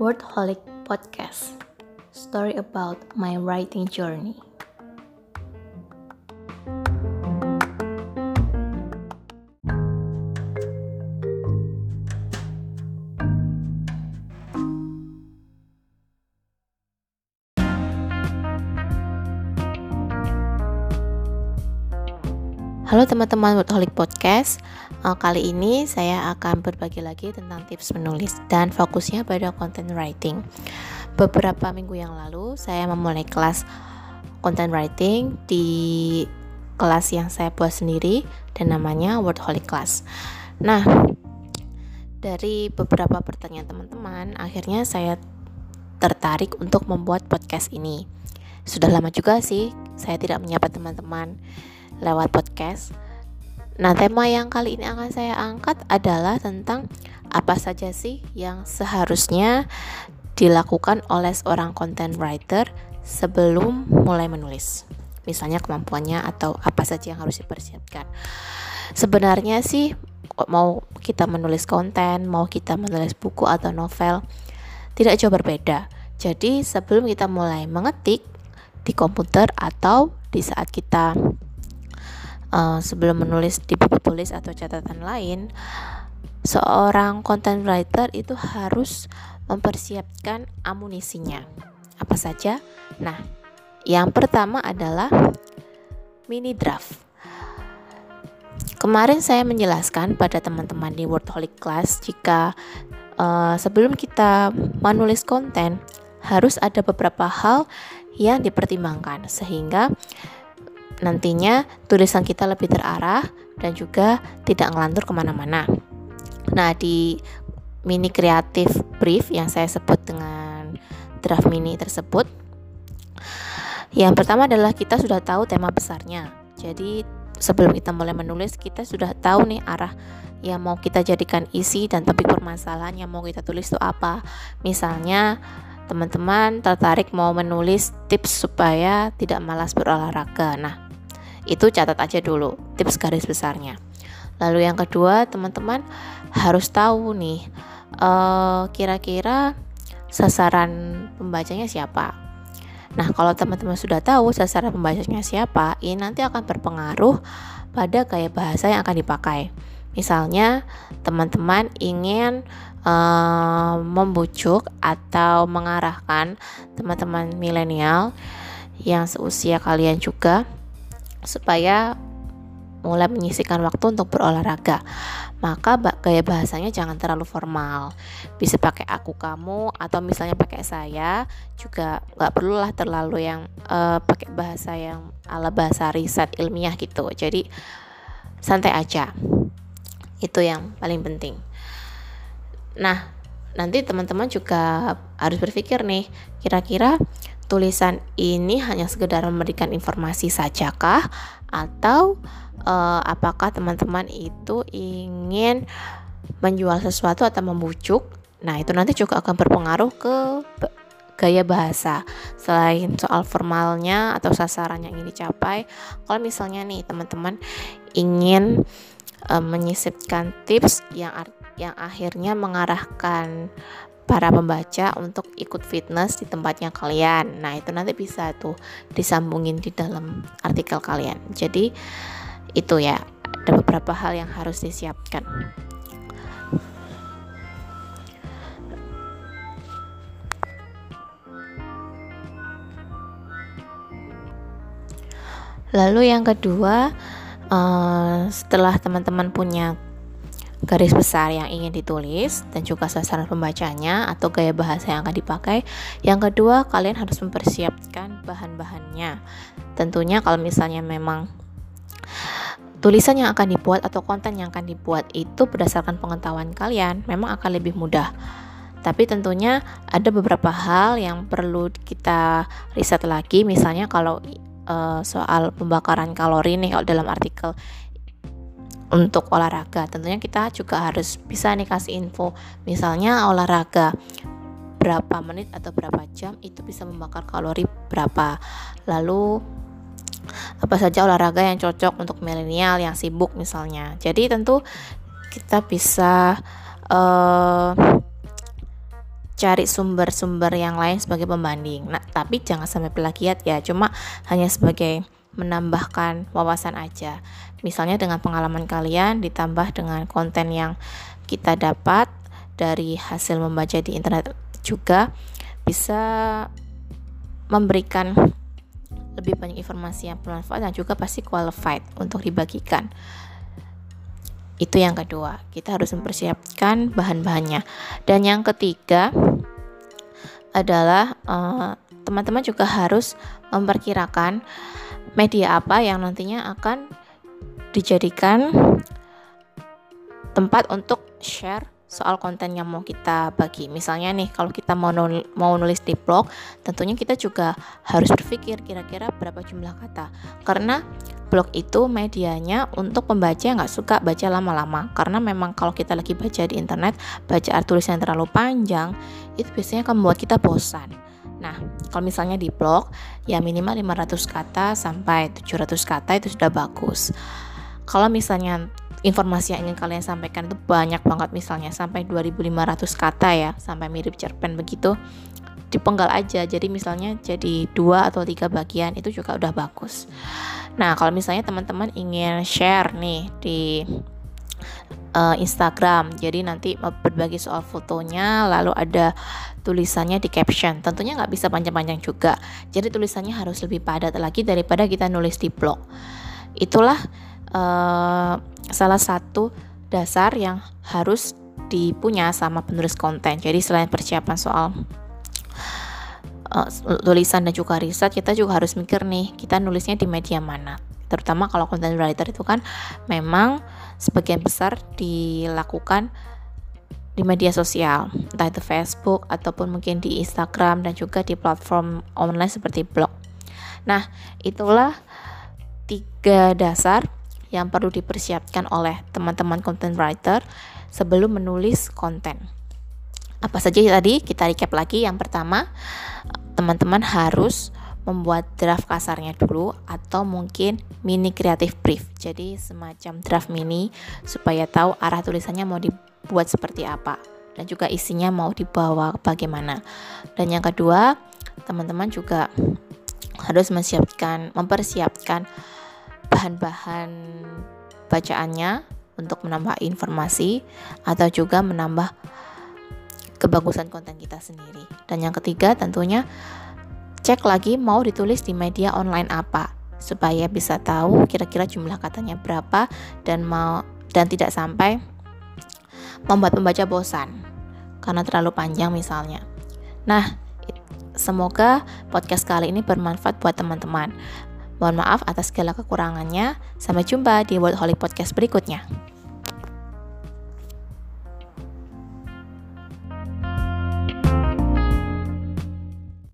Wordholic Podcast Story about my writing journey. Halo teman-teman Wordholic Podcast. Uh, Kali ini saya akan berbagi lagi tentang tips menulis Dan fokusnya pada content writing. Beberapa minggu yang lalu saya memulai kelas content writing Di kelas yang saya buat sendiri Dan namanya Wordholic Class. Nah dari beberapa pertanyaan teman-teman Akhirnya saya tertarik untuk membuat podcast ini. Sudah lama juga sih saya tidak menyapa teman-teman lewat podcast. Nah, tema yang kali ini akan saya angkat adalah tentang apa saja sih yang seharusnya dilakukan oleh seorang content writer sebelum mulai menulis. Misalnya kemampuannya atau apa saja yang harus dipersiapkan. Sebenarnya sih mau kita menulis konten, mau kita menulis buku atau novel tidak jauh berbeda. Jadi sebelum kita mulai mengetik di komputer atau di saat kita uh, sebelum menulis di buku tulis atau catatan lain, seorang content writer itu harus mempersiapkan amunisinya. Apa saja? Nah, yang pertama adalah mini draft. Kemarin saya menjelaskan pada teman-teman di Wordholic Class jika uh, sebelum kita menulis konten harus ada beberapa hal yang dipertimbangkan sehingga nantinya tulisan kita lebih terarah dan juga tidak ngelantur ke mana-mana. Nah, di mini kreatif brief yang saya sebut dengan draft mini tersebut, yang pertama adalah kita sudah tahu tema besarnya. Jadi, sebelum kita mulai menulis, kita sudah tahu nih arah yang mau kita jadikan isi dan topik permasalahan yang mau kita tulis itu apa. Misalnya, teman-teman tertarik mau menulis tips supaya tidak malas berolahraga. Nah, itu catat aja dulu tips garis besarnya. Lalu yang kedua, teman-teman harus tahu nih kira kira-kira sasaran pembacanya siapa. Nah, kalau teman-teman sudah tahu sasaran pembacanya siapa, ini nanti akan berpengaruh pada gaya bahasa yang akan dipakai. Misalnya, teman-teman ingin uh, membujuk atau mengarahkan teman-teman milenial yang seusia kalian juga supaya mulai menyisihkan waktu untuk berolahraga. Maka gaya bahasanya jangan terlalu formal. Bisa pakai aku kamu atau misalnya pakai saya juga nggak perlulah terlalu yang uh, pakai bahasa yang ala bahasa riset ilmiah gitu. Jadi santai aja. Itu yang paling penting. Nah, nanti teman-teman juga harus berpikir nih, kira-kira tulisan ini hanya sekedar memberikan informasi sajakah? Atau uh, apakah teman-teman itu ingin menjual sesuatu atau membujuk? Nah itu nanti juga akan berpengaruh ke gaya bahasa. Selain soal formalnya atau sasaran yang ingin dicapai kalau misalnya nih teman-teman ingin uh, menyisipkan tips yang yang akhirnya mengarahkan para pembaca untuk ikut fitness di tempatnya kalian. Nah, itu nanti bisa tuh disambungin di dalam artikel kalian. Jadi itu ya, ada beberapa hal yang harus disiapkan. Lalu yang kedua, uh, setelah teman-teman punya garis besar yang ingin ditulis dan juga sasaran pembacanya atau gaya bahasa yang akan dipakai. Yang kedua, kalian harus mempersiapkan bahan-bahannya. Tentunya kalau misalnya memang tulisan yang akan dibuat atau konten yang akan dibuat itu berdasarkan pengetahuan kalian, memang akan lebih mudah. Tapi tentunya ada beberapa hal yang perlu kita riset lagi, misalnya kalau uh, soal pembakaran kalori nih kalau dalam artikel untuk olahraga tentunya kita juga harus bisa nih kasih info misalnya olahraga berapa menit atau berapa jam itu bisa membakar kalori berapa lalu apa saja olahraga yang cocok untuk milenial yang sibuk misalnya. Jadi tentu kita bisa uh, cari sumber-sumber yang lain sebagai pembanding. Nah, tapi jangan sampai plagiat ya, cuma hanya sebagai menambahkan wawasan aja. Misalnya dengan pengalaman kalian ditambah dengan konten yang kita dapat dari hasil membaca di internet juga bisa memberikan lebih banyak informasi yang bermanfaat dan juga pasti qualified untuk dibagikan. Itu yang kedua, kita harus mempersiapkan bahan-bahannya. Dan yang ketiga adalah eh, teman-teman juga harus memperkirakan media apa yang nantinya akan dijadikan tempat untuk share soal konten yang mau kita bagi. Misalnya nih, kalau kita mau nulis, mau nulis di blog, tentunya kita juga harus berpikir kira-kira berapa jumlah kata. Karena blog itu medianya untuk pembaca yang nggak suka baca lama-lama. Karena memang kalau kita lagi baca di internet, baca tulisan yang terlalu panjang, itu biasanya akan membuat kita bosan. Nah, kalau misalnya di blog, ya minimal 500 kata sampai 700 kata itu sudah bagus. Kalau misalnya informasi yang ingin kalian sampaikan itu banyak banget misalnya sampai 2500 kata ya sampai mirip cerpen begitu dipenggal aja. Jadi misalnya jadi dua atau tiga bagian itu juga udah bagus. Nah kalau misalnya teman-teman ingin share nih di uh, Instagram jadi nanti berbagi soal fotonya lalu ada tulisannya di caption. Tentunya nggak bisa panjang-panjang juga. Jadi tulisannya harus lebih padat lagi daripada kita nulis di blog. Itulah uh, salah satu dasar yang harus dipunya sama penulis konten. Jadi selain persiapan soal uh, tulisan dan juga riset, kita juga harus mikir nih, kita nulisnya di media mana. Terutama kalau content writer itu kan memang sebagian besar dilakukan di media sosial, entah itu Facebook ataupun mungkin di Instagram dan juga di platform online seperti blog. Nah, itulah tiga dasar yang perlu dipersiapkan oleh teman-teman content writer sebelum menulis konten. Apa saja tadi? Kita recap lagi. Yang pertama, teman-teman harus membuat draft kasarnya dulu atau mungkin mini creative brief. Jadi semacam draft mini supaya tahu arah tulisannya mau dibuat seperti apa dan juga isinya mau dibawa bagaimana. Dan yang kedua, teman-teman juga harus mempersiapkan mempersiapkan bahan-bahan bacaannya untuk menambah informasi atau juga menambah kebagusan konten kita sendiri. Dan yang ketiga tentunya cek lagi mau ditulis di media online apa supaya bisa tahu kira-kira jumlah katanya berapa dan mau dan tidak sampai membuat pembaca bosan karena terlalu panjang misalnya. Nah, semoga podcast kali ini bermanfaat buat teman-teman. Mohon maaf atas segala kekurangannya. Sampai jumpa di World Holy Podcast berikutnya.